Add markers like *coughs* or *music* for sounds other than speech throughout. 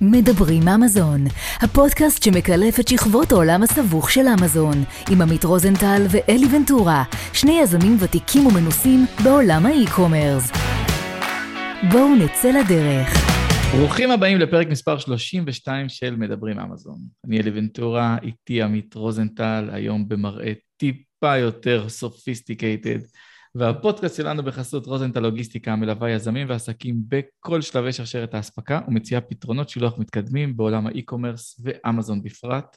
מדברים אמזון, הפודקאסט שמקלף את שכבות העולם הסבוך של אמזון, עם עמית רוזנטל ואלי ונטורה, שני יזמים ותיקים ומנוסים בעולם ה e-commerce. בואו נצא לדרך. ברוכים הבאים לפרק מספר 32 של מדברים אמזון. אני אלי ונטורה, איתי עמית רוזנטל, היום במראה טיפה יותר sophisticated. והפודקאסט שלנו בחסות רוזנטל לוגיסטיקה מלווה יזמים ועסקים בכל שלבי שרשרת האספקה ומציעה פתרונות שילוח מתקדמים בעולם ה e-commerce ואמזון בפרט.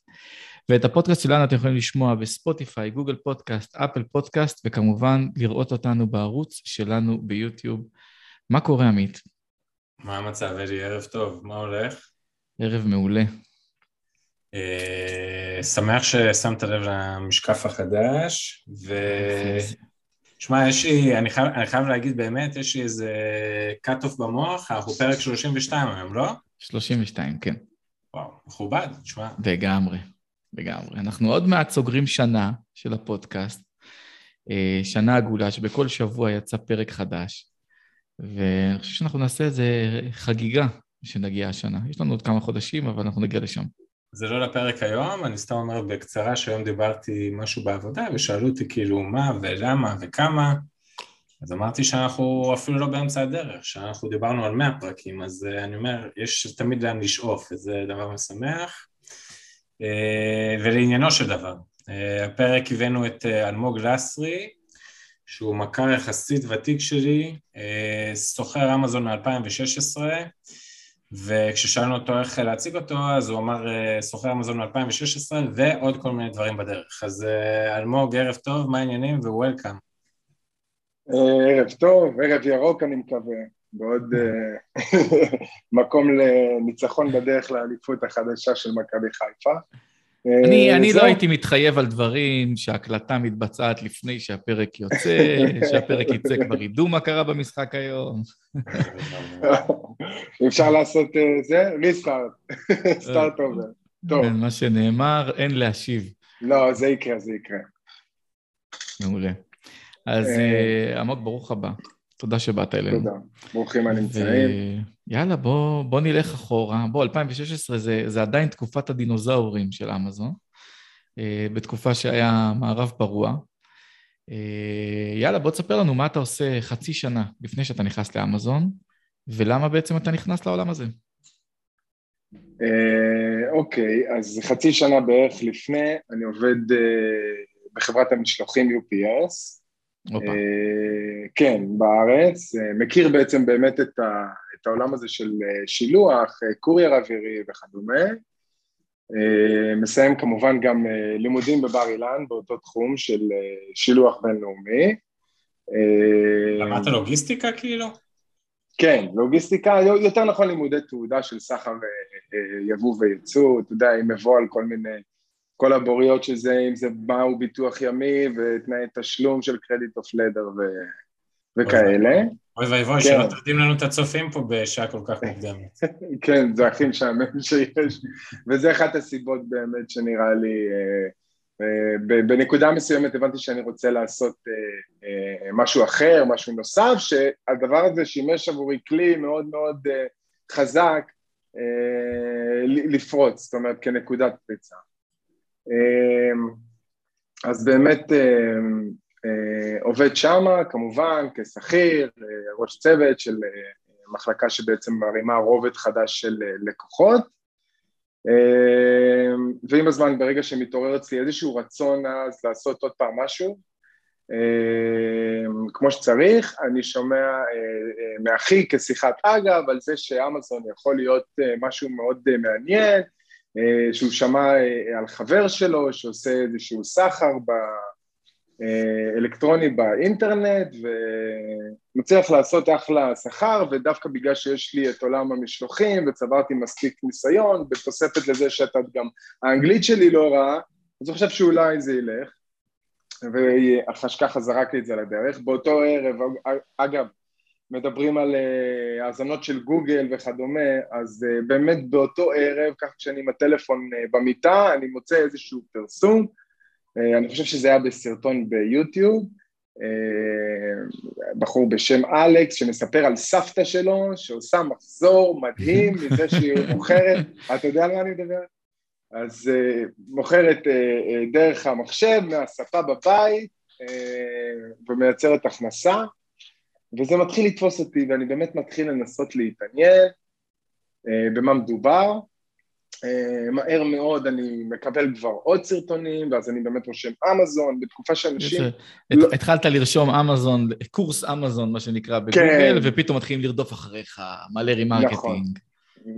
ואת הפודקאסט שלנו אתם יכולים לשמוע בספוטיפיי, גוגל פודקאסט, אפל פודקאסט, וכמובן לראות אותנו בערוץ שלנו ביוטיוב. מה קורה, עמית? מה המצב, אלי? ערב טוב, מה הולך? ערב מעולה. אה, שמח ששמת לב למשקף החדש, ו... שמע, יש לי, אני חייב, אני חייב להגיד באמת, יש לי איזה cut-off במוח, אנחנו פרק 32 היום, לא? 32, כן. וואו, מכובד, תשמע. לגמרי, לגמרי. אנחנו עוד מעט סוגרים שנה של הפודקאסט, אה, שנה עגולה, שבכל שבוע יצא פרק חדש, ואני חושב שאנחנו נעשה איזה חגיגה כשנגיע השנה. יש לנו עוד כמה חודשים, אבל אנחנו נגיע לשם. זה לא לפרק היום, אני סתם אומר בקצרה שהיום דיברתי משהו בעבודה ושאלו אותי כאילו מה ולמה וכמה אז אמרתי שאנחנו אפילו לא באמצע הדרך, שאנחנו דיברנו על 100 פרקים, אז uh, אני אומר, יש תמיד לאן לשאוף, וזה דבר משמח. Uh, ולעניינו של דבר, uh, הפרק הבאנו את אלמוג לסרי, שהוא מכר יחסית ותיק שלי, סוחר אמזון מ-2016, וכששאלנו אותו איך להציג אותו, אז הוא אמר סוחר אמזון מ-2016 ועוד כל מיני דברים בדרך. אז אלמוג, ערב טוב, מה העניינים ו-Welcome. ערב טוב, ערב ירוק אני מקווה, בעוד *laughs* מקום לניצחון בדרך לאליפות החדשה של מכבי חיפה. אני, אני לא הייתי מתחייב על דברים שההקלטה מתבצעת לפני שהפרק יוצא, *laughs* שהפרק יצא כבר ידעו מה קרה במשחק היום. *laughs* אפשר לעשות זה? ריסטארט, סטארט אובר. טוב. מה שנאמר, אין להשיב. לא, זה יקרה, זה יקרה. מעולה. אז עמוק, ברוך הבא. תודה שבאת אלינו. תודה, ברוכים הנמצאים. יאללה, בוא, בוא נלך אחורה. בוא, 2016 זה, זה עדיין תקופת הדינוזאורים של אמזון, בתקופה שהיה מערב פרוע. יאללה, בוא תספר לנו מה אתה עושה חצי שנה לפני שאתה נכנס לאמזון, ולמה בעצם אתה נכנס לעולם הזה. אוקיי, אז חצי שנה בערך לפני, אני עובד בחברת המשלוחים UPS. אופה. כן, בארץ, מכיר בעצם באמת את, ה, את העולם הזה של שילוח, קורייר אווירי וכדומה. מסיים כמובן גם לימודים בבר אילן באותו תחום של שילוח בינלאומי. למדת לוגיסטיקה כאילו? כן, לוגיסטיקה, יותר נכון לימודי תעודה של סחר יבוא וייצוא, אתה יודע, עם מבוא על כל מיני כל הבוריות של זה, אם זה מהו ביטוח ימי ותנאי תשלום של קרדיט אוף לדר וכאלה. אוי ואבוי, שלא תרדים לנו את הצופים פה בשעה כל כך מוקדמת. *laughs* כן, זה הכי משעמם שיש, וזה אחת הסיבות באמת שנראה לי, בנקודה מסוימת הבנתי שאני רוצה לעשות משהו אחר, משהו נוסף, שהדבר הזה שימש עבורי כלי מאוד מאוד חזק לפרוץ, זאת אומרת כנקודת פריצה. אז באמת עובד שמה, כמובן, כשכיר, ראש צוות של מחלקה שבעצם מרימה רובד חדש של לקוחות, ועם הזמן, ברגע שמתעורר אצלי איזשהו רצון אז לעשות עוד פעם משהו, כמו שצריך, אני שומע מאחי כשיחת אגב על זה שאמזון יכול להיות משהו מאוד מעניין, שהוא שמע על חבר שלו שעושה איזשהו סחר אלקטרוני באינטרנט ומצליח לעשות אחלה שכר ודווקא בגלל שיש לי את עולם המשלוחים וצברתי מספיק ניסיון בתוספת לזה שאתה גם האנגלית שלי לא רעה אז אני חושב שאולי זה ילך. והחשכה זרק לי את זה לדרך באותו ערב אגב מדברים על האזנות של גוגל וכדומה, אז באמת באותו ערב, כך כשאני עם הטלפון במיטה, אני מוצא איזשהו פרסום, אני חושב שזה היה בסרטון ביוטיוב, בחור בשם אלכס, שמספר על סבתא שלו, שעושה מחזור מדהים *laughs* מזה שהיא מוכרת, אתה יודע על מה אני מדבר? אז מוכרת דרך המחשב, מהשפה בבית, ומייצרת הכנסה, וזה מתחיל לתפוס אותי, ואני באמת מתחיל לנסות להתעניין במה מדובר, אה, מהר מאוד אני מקבל כבר עוד סרטונים, ואז אני באמת רושם אמזון, בתקופה שאנשים... לא... התחלת לרשום אמזון, קורס אמזון, מה שנקרא, בגוגל, כן. ופתאום מתחילים לרדוף אחריך, מלא remarketing. נכון,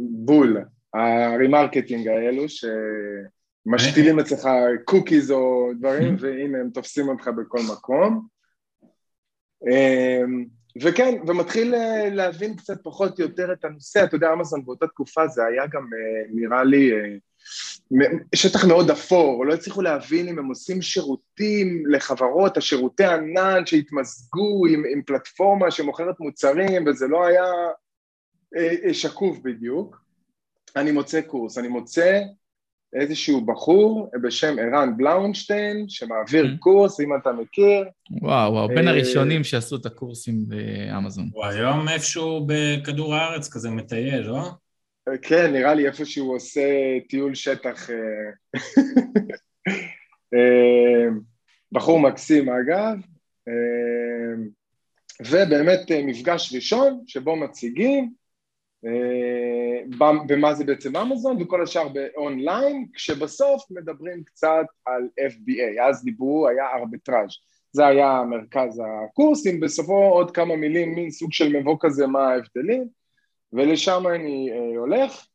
בול. ה remarketing האלו, שמשתילים אצלך cookies או דברים, והנה הם תופסים אותך בכל מקום. וכן, ומתחיל אה, להבין קצת פחות או יותר את הנושא, אתה יודע, אמזון באותה תקופה זה היה גם, אה, נראה לי, אה, שטח מאוד אפור, לא הצליחו להבין אם הם עושים שירותים לחברות, השירותי ענן שהתמזגו עם, עם פלטפורמה שמוכרת מוצרים, וזה לא היה שקוף בדיוק. אני מוצא קורס, אני מוצא איזשהו בחור בשם ערן בלאונשטיין, שמעביר mm-hmm. קורס, אם אתה מכיר. וואו, וואו, בין אה, הראשונים שעשו את הקורסים באמזון. הוא היום איפשהו בכדור הארץ כזה מטייל, לא? כן, נראה לי איפה שהוא עושה טיול שטח. אה, *laughs* אה, בחור מקסים אגב, ובאמת מפגש ראשון שבו מציגים במה זה בעצם אמזון וכל השאר באונליין, כשבסוף מדברים קצת על FBA, אז דיברו, היה ארביטראז', זה היה מרכז הקורסים, בסופו עוד כמה מילים, מין סוג של מבוא כזה מה ההבדלים, ולשם אני אה, הולך,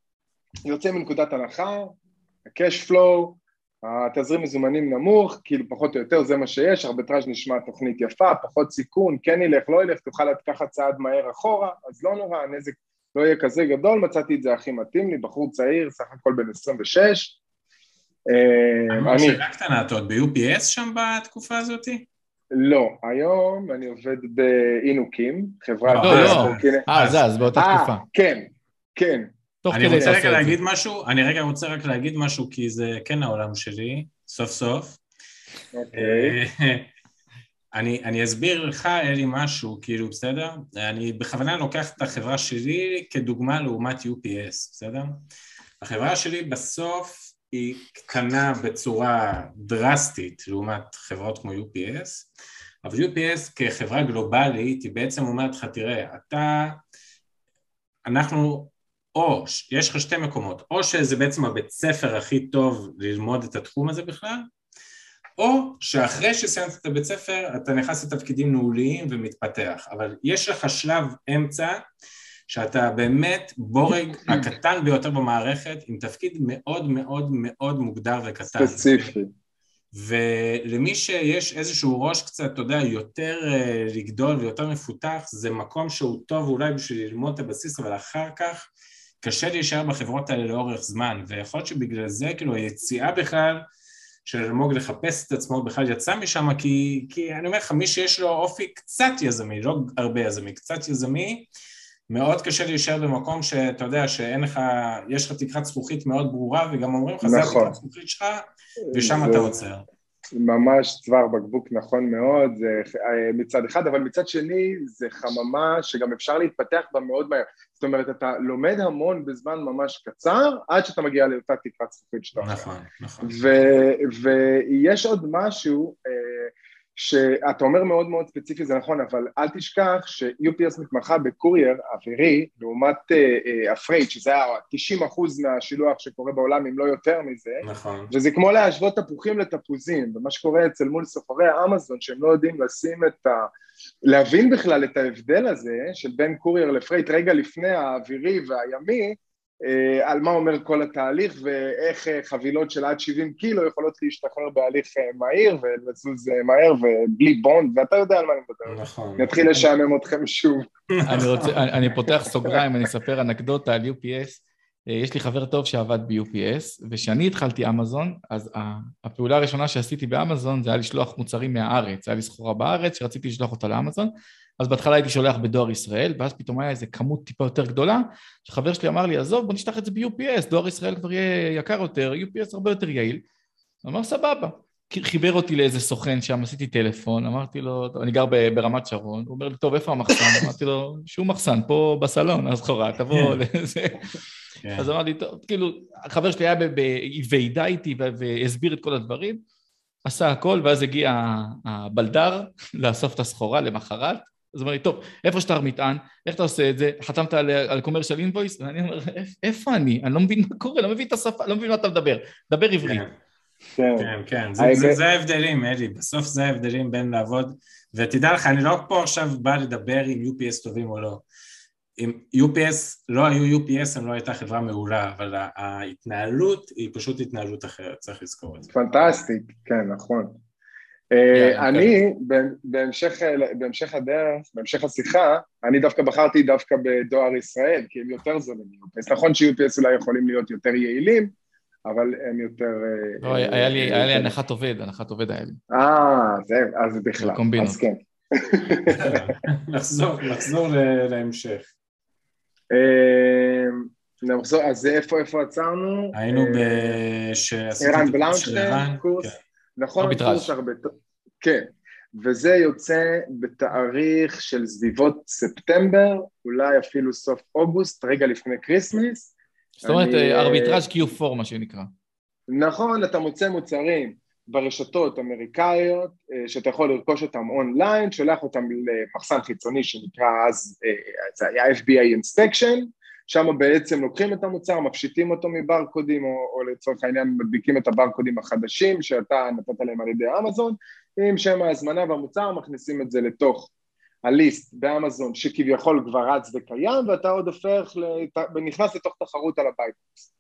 יוצא מנקודת הנחה, ה-cash flow, התזרים מזומנים נמוך, כאילו פחות או יותר זה מה שיש, ארביטראז' נשמע תוכנית יפה, פחות סיכון, כן ילך, לא ילך, תוכל לקחת צעד מהר אחורה, אז לא נורא, הנזק לא יהיה כזה גדול, מצאתי את זה הכי מתאים לי, בחור צעיר, סך הכל בן 26. אני... שאלה קטנה, אתה עוד ב-UPS שם בתקופה הזאת? לא, היום אני עובד באינוקים, חברה... לא, לא, אה, זה, אז באותה אה, תקופה. כן, כן. אני רוצה רגע להגיד משהו, אני רגע רוצה רק להגיד משהו, כי זה כן העולם שלי, סוף סוף. אוקיי. אני, אני אסביר לך, אלי, משהו, כאילו, בסדר? אני בכוונה לוקח את החברה שלי כדוגמה לעומת UPS, בסדר? החברה שלי בסוף היא קטנה בצורה דרסטית לעומת חברות כמו UPS, אבל UPS כחברה גלובלית היא בעצם אומרת לך, תראה, אתה, אנחנו, או, יש לך שתי מקומות, או שזה בעצם הבית ספר הכי טוב ללמוד את התחום הזה בכלל, או שאחרי שסיימת את הבית ספר אתה נכנס לתפקידים ניהוליים ומתפתח, אבל יש לך שלב אמצע שאתה באמת בורג *laughs* הקטן ביותר במערכת עם תפקיד מאוד מאוד מאוד מוגדר וקטן. ספציפי. ולמי שיש איזשהו ראש קצת, אתה יודע, יותר uh, לגדול ויותר מפותח, זה מקום שהוא טוב אולי בשביל ללמוד את הבסיס, אבל אחר כך קשה להישאר בחברות האלה לאורך זמן, ויכול להיות שבגלל זה, כאילו, היציאה בכלל של אלמוג לחפש את עצמו בכלל יצא משם, כי, כי אני אומר לך, מי שיש לו אופי קצת יזמי, לא הרבה יזמי, קצת יזמי, מאוד קשה להישאר במקום שאתה יודע שאין לך, יש לך תקרת זכוכית מאוד ברורה, וגם אומרים לך, נכון. זה התקרת זכוכית שלך, ושם זה... אתה עוצר. ממש צוואר בקבוק נכון מאוד, זה אה, מצד אחד, אבל מצד שני זה חממה שגם אפשר להתפתח בה מאוד מהר. זאת אומרת, אתה לומד המון בזמן ממש קצר, עד שאתה מגיע לאותה תקרת זכוכית שאתה נכון, נכון. ויש עוד משהו, אה, שאתה אומר מאוד מאוד ספציפי, זה נכון, אבל אל תשכח ש-UPS מתמחה בקורייר אווירי, לעומת ה freight, uh, שזה היה 90 אחוז מהשילוח שקורה בעולם, אם לא יותר מזה, נכון. וזה כמו להשוות תפוחים לתפוזים, ומה שקורה אצל מול סוחרי האמזון, שהם לא יודעים לשים את ה... להבין בכלל את ההבדל הזה של בין courier ל freight רגע לפני האווירי והימי, אה, על מה אומר כל התהליך ואיך אה, חבילות של עד 70 קילו יכולות להשתחרר בהליך אה, מהיר ולזוז מהר ובלי bond, ואתה יודע על מה אני מדבר. נכון. נתחיל לשעמם אתכם שוב. אני, רוצה, אני פותח סוגריים, אני אספר אנקדוטה על UPS. יש לי חבר טוב שעבד ב-UPS, וכשאני התחלתי אמזון, אז הפעולה הראשונה שעשיתי באמזון זה היה לשלוח מוצרים מהארץ, היה לי סחורה בארץ שרציתי לשלוח אותה לאמזון, אז בהתחלה הייתי שולח בדואר ישראל, ואז פתאום היה איזה כמות טיפה יותר גדולה, שחבר שלי אמר לי, עזוב, בוא נשלח את זה ב-UPS, דואר ישראל כבר יהיה יקר יותר, UPS הרבה יותר יעיל. הוא אמר, סבבה. חיבר אותי לאיזה סוכן שם, עשיתי טלפון, אמרתי לו, אני גר ברמת שרון, הוא אומר לי, טוב, איפה המחסן? *laughs* אמרתי לו, שום מחסן, פה בסלון, אז חורה, תבוא לזה. כן. אז אמרתי, טוב, כאילו, החבר שלי היה בוועידה איתי והסביר את כל הדברים, עשה הכל, ואז הגיע הבלדר *laughs* לאסוף את הסחורה למחרת, אז הוא אומר לי, טוב, איפה שטר מטען, איך אתה עושה את זה, חתמת על, על קומרשל אינבויס? ואני אומר, איפה אני? אני לא מבין מה קורה, לא מבין את השפה, לא מבין מה אתה מדבר, דבר עברית. כן, כן, כן. זה, זה, זה ההבדלים, אלי, בסוף זה ההבדלים בין לעבוד, ותדע לך, אני לא פה עכשיו בא לדבר אם UPS טובים או לא. אם UPS, לא היו UPS, הם לא הייתה חברה מעולה, אבל ההתנהלות היא פשוט התנהלות אחרת, צריך לזכור את זה. פנטסטית, כן, נכון. אה, אני, בהמשך הדרך, בהמשך השיחה, אני דווקא בחרתי דווקא בדואר ישראל, כי הם יותר זולים מ-UPS. נכון ש-UPS אולי יכולים להיות יותר יעילים, אבל הם יותר... אה, לא, היה לי אה, הנחת עובד, הנחת עובד היה לי. אה, אז בכלל, אז כן. *laughs* נחזור להמשך. נחזור, אז איפה עצרנו? היינו ב... ערן בלאונשטיין, קורס. נכון, הרבה... כן, וזה יוצא בתאריך של סביבות ספטמבר, אולי אפילו סוף אוגוסט, רגע לפני כריסמס. זאת אומרת, אני... ארביטראז' Q4 מה שנקרא. נכון, אתה מוצא מוצרים ברשתות אמריקאיות, אה, שאתה יכול לרכוש אותם אונליין, שולח אותם למחסן חיצוני שנקרא אז, אה, זה היה FBA Inspection, שם בעצם לוקחים את המוצר, מפשיטים אותו מברקודים, או, או לצורך העניין מדביקים את הברקודים החדשים שאתה נתת להם על ידי אמזון, עם שם ההזמנה והמוצר, מכניסים את זה לתוך ה list באמזון שכביכול כבר רץ וקיים, ואתה עוד הופך, לת... ונכנס לתוך תחרות על ה buy box.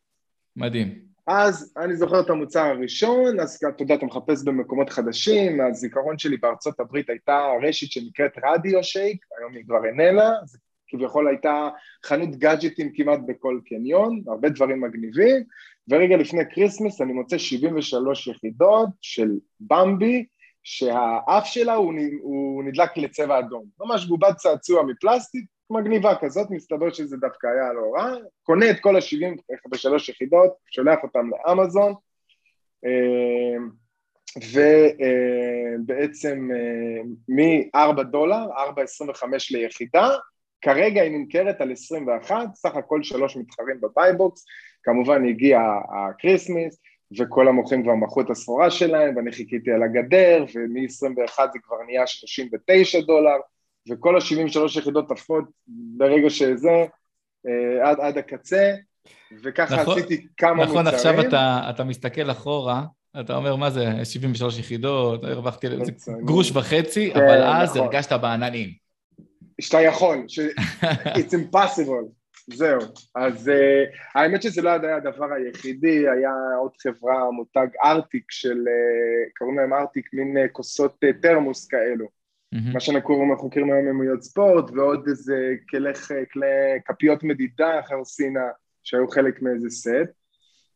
מדהים. אז אני זוכר את המוצר הראשון, אז אתה יודע, אתה מחפש במקומות חדשים, הזיכרון שלי בארצות הברית הייתה רשת שנקראת Radio Shack, היום היא כבר איננה, זה כביכול הייתה חנות גאדג'טים כמעט בכל קניון, הרבה דברים מגניבים, ורגע לפני כריסמס אני מוצא 73 יחידות של במבי, שהאף שלה הוא, הוא נדלק לצבע אדום, ממש בובת צעצוע מפלסטיק, מגניבה כזאת, מסתבר שזה דווקא היה לא רע, קונה את כל ה-73 יחידות, שולח אותם לאמזון, אה, ובעצם אה, מ-4 דולר, 4.25 ליחידה, כרגע היא נמכרת על 21, סך הכל שלוש מתחרים ב buy box, כמובן הגיע הכריסמס, וכל המוכרים כבר מכרו את הסחורה שלהם, ואני חיכיתי על הגדר, ומ-21 זה כבר נהיה 39 דולר, וכל ה-73 יחידות עפות ברגע שזה, אה, עד, עד הקצה, וככה נכון, עשיתי כמה נכון, מוצרים. נכון, עכשיו אתה, אתה מסתכל אחורה, אתה אומר, מה זה, 73 יחידות, הרווחתי גרוש וחצי, כן, אבל אז נכון. הרגשת בעננים. שאתה יכול, ש... *laughs* it's impossible, זהו. אז uh, האמת שזה לא היה הדבר היחידי, היה עוד חברה, מותג ארטיק של, uh, קוראים להם ארטיק, מין uh, כוסות uh, תרמוס כאלו. Mm-hmm. מה שאנחנו מכירים היום ממויות ספורט, ועוד איזה כלי, כלי כפיות מדידה חרסינה שהיו חלק מאיזה סט.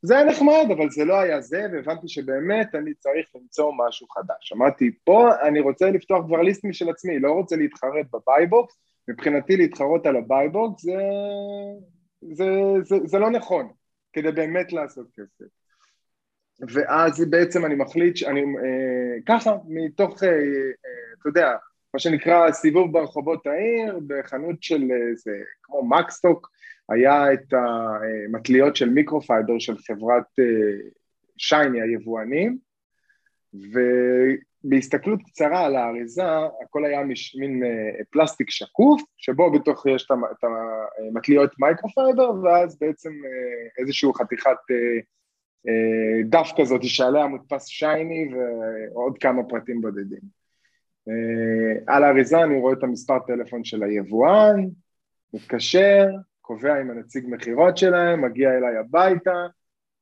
זה היה נחמד, אבל זה לא היה זה, והבנתי שבאמת אני צריך למצוא משהו חדש. אמרתי, פה אני רוצה לפתוח כבר list משל עצמי, לא רוצה להתחרות ב buy box, מבחינתי להתחרות על ה buy box זה, זה, זה, זה לא נכון, כדי באמת לעשות כסף. ואז בעצם אני מחליט שאני, אה, ככה, מתוך, אה, אה, אתה יודע, מה שנקרא סיבוב ברחובות העיר, בחנות של איזה, כמו מקסטוק, היה את המטליות של microfiber של חברת אה, שייני היבואנים, ובהסתכלות קצרה על האריזה, הכל היה מין אה, פלסטיק שקוף, שבו בתוך יש את המטליות microfiber, ואז בעצם אה, איזושהי חתיכת דף כזאת שעליה מודפס שייני ועוד כמה פרטים בודדים. על האריזה אני רואה את המספר טלפון של היבואן, מתקשר, קובע עם הנציג מכירות שלהם, מגיע אליי הביתה,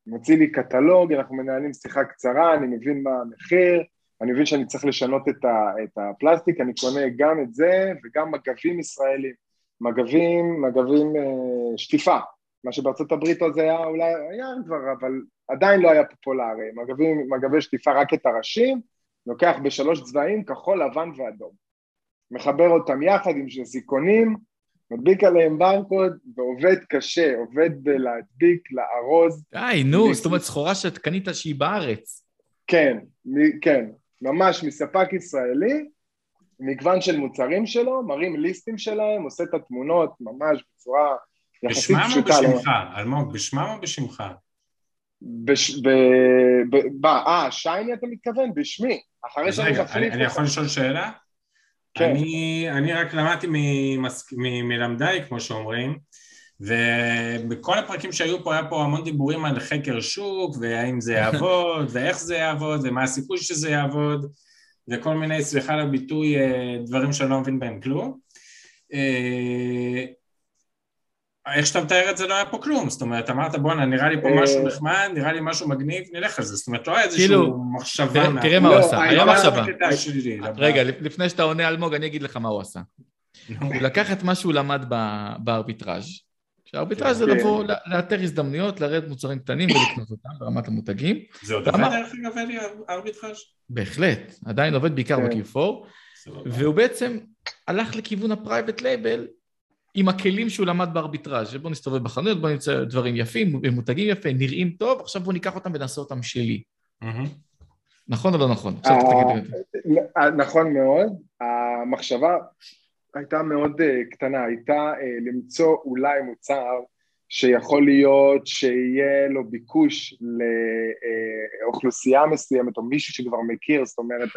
מוציא לי קטלוג, אנחנו מנהלים שיחה קצרה, אני מבין מה המחיר, אני מבין שאני צריך לשנות את, ה, את הפלסטיק, אני קונה גם את זה וגם מגבים ישראלים, מגבים, מגבים אה, שטיפה, מה שבארצות הברית הזה היה אולי, היה כבר, אבל עדיין לא היה פופולרי, מגבים, מגבי שטיפה רק את הראשים, לוקח בשלוש צבעים, כחול, לבן ואדום. מחבר אותם יחד עם שזיכונים, מדביק עליהם ברקוד ועובד קשה, עובד בלהדביק, לארוז. די, נו, זאת אומרת סחורה שאת קנית שהיא בארץ. כן, מ- כן, ממש מספק ישראלי, מגוון של מוצרים שלו, מראים ליסטים שלהם, עושה את התמונות ממש בצורה יחסית בשמם או פשוטה. בשמך? אלמוג, בשמם או בשמך? בש... ב... ב... ב... אה, שייני אתה מתכוון? בשמי. אחרי שאני מחליף אני, אני יכול. לשאול שאלה? כן. אני, אני רק למדתי ממס- מ- מלמדיי, כמו שאומרים, ובכל הפרקים שהיו פה, היה פה המון דיבורים על חקר שוק, והאם זה יעבוד, *laughs* ואיך זה יעבוד, ומה הסיכוי שזה יעבוד, וכל מיני, סליחה על הביטוי, אה, דברים שאני לא מבין בהם כלום. איך שאתה מתאר את זה לא היה פה כלום, זאת אומרת, אמרת בואנה, נראה לי פה אה, משהו נחמד, נראה לי משהו מגניב, נלך על זה, זאת אומרת, לא היה איזושהי כאילו, מחשבה... תראה- מה הוא לא, עשה, היה- מחשבה. לבא. רגע, לפ- לפני שאתה עונה אלמוג, אני אגיד לך מה הוא עשה. הוא לקח את מה שהוא למד ב- בארביטראז'. שהארביטראז' זה כן. לבוא, ל- לאתר הזדמנויות, לרדת מוצרים קטנים ולקנות אותם ברמת המותגים. זה עוד? עובד דרך אגב, אלי, ארביטראז'? בהחלט, עדיין עובד בעיקר כן. ב-Q4, סבבה. והוא בעצם הלך לכיוון ה private label עם הכלים שהוא למד בארביטראז'. בוא נסתובב בחנויות, בוא נמצא דברים יפים, מותגים יפים, נראים טוב, עכשיו בוא ניקח אותם ונעשה אותם שלי. נכון או לא נכון? עכשיו אה, תגיד. אה, נכון מאוד, המחשבה הייתה מאוד אה, קטנה, הייתה למצוא אולי מוצר שיכול להיות שיהיה לו ביקוש לאוכלוסייה מסוימת או מישהו שכבר מכיר, זאת אומרת,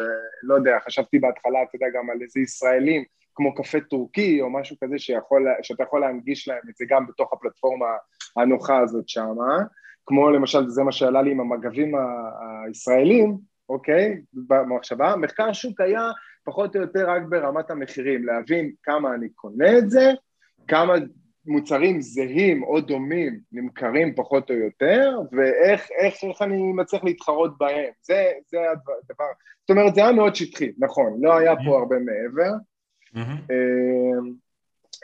לא יודע, חשבתי בהתחלה, אתה יודע, גם על איזה ישראלים, כמו קפה טורקי או משהו כזה שיכול, שאתה יכול להנגיש להם את זה גם בתוך הפלטפורמה הנוחה הזאת שמה, כמו למשל, זה מה שעלה לי עם המגבים הישראלים, אוקיי, במחשבה, מחקר שוק היה פחות או יותר רק ברמת המחירים, להבין כמה אני קונה את זה, כמה מוצרים זהים או דומים נמכרים פחות או יותר, ואיך איך, איך אני מצליח להתחרות בהם, זה, זה הדבר, זאת אומרת זה היה מאוד שטחי, נכון, לא היה פה הרבה מעבר,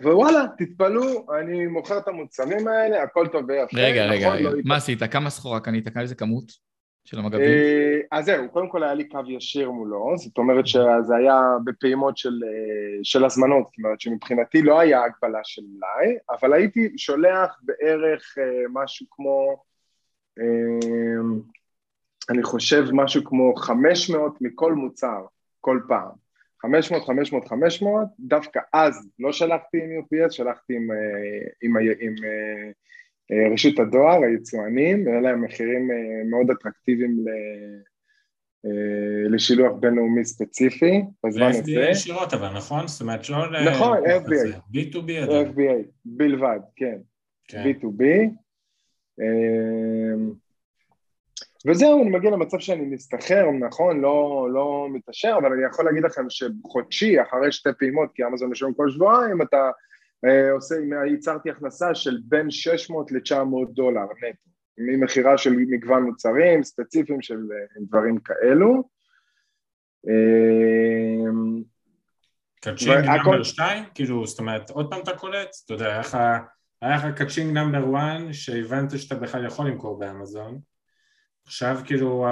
ווואלה, תתפלאו, אני מוכר את המוצרים האלה, הכל טוב ויפה, רגע, רגע, נכון, רגע. לא מה עשית? כמה סחורה קנית? כמה איזה כמות של המגבים? אה, אז זהו, קודם כל היה לי קו ישיר מולו, זאת אומרת שזה היה בפעימות של, אה, של הזמנות, זאת אומרת שמבחינתי לא היה הגבלה של מלאי, אבל הייתי שולח בערך אה, משהו כמו, אה, אני חושב משהו כמו 500 מכל מוצר, כל פעם. 500, 500, 500, דווקא אז לא שלחתי עם UPS, שלחתי עם, אה, עם, ה- עם אה, אה, רשות הדואר, היצואנים, היה להם מחירים מאוד אטרקטיביים ל- לשילוח בינלאומי ספציפי בזמן ל-FBA הזה, ישירות אבל, נכון? זאת אומרת, לא ל... נכון, FBA. זה? B2B עדיין. FBA בלבד, כן, כן. B2B. וזהו, אני מגיע למצב שאני מסתחרר, נכון, לא, לא מתעשר, אבל אני יכול להגיד לכם שחודשי, אחרי שתי פעימות, כי אמזון משלם כל שבועיים, אתה אה, עושה, ייצרתי הכנסה של בין 600 ל-900 דולר נטו, ממכירה של מגוון מוצרים ספציפיים של אה, דברים כאלו. אה, ka-ching והכל- number 2? כאילו, זאת אומרת, עוד פעם אתה קולט? אתה יודע, היה לך- ka-ching number 1 שהבנת שאתה בכלל יכול למכור באמזון. עכשיו כאילו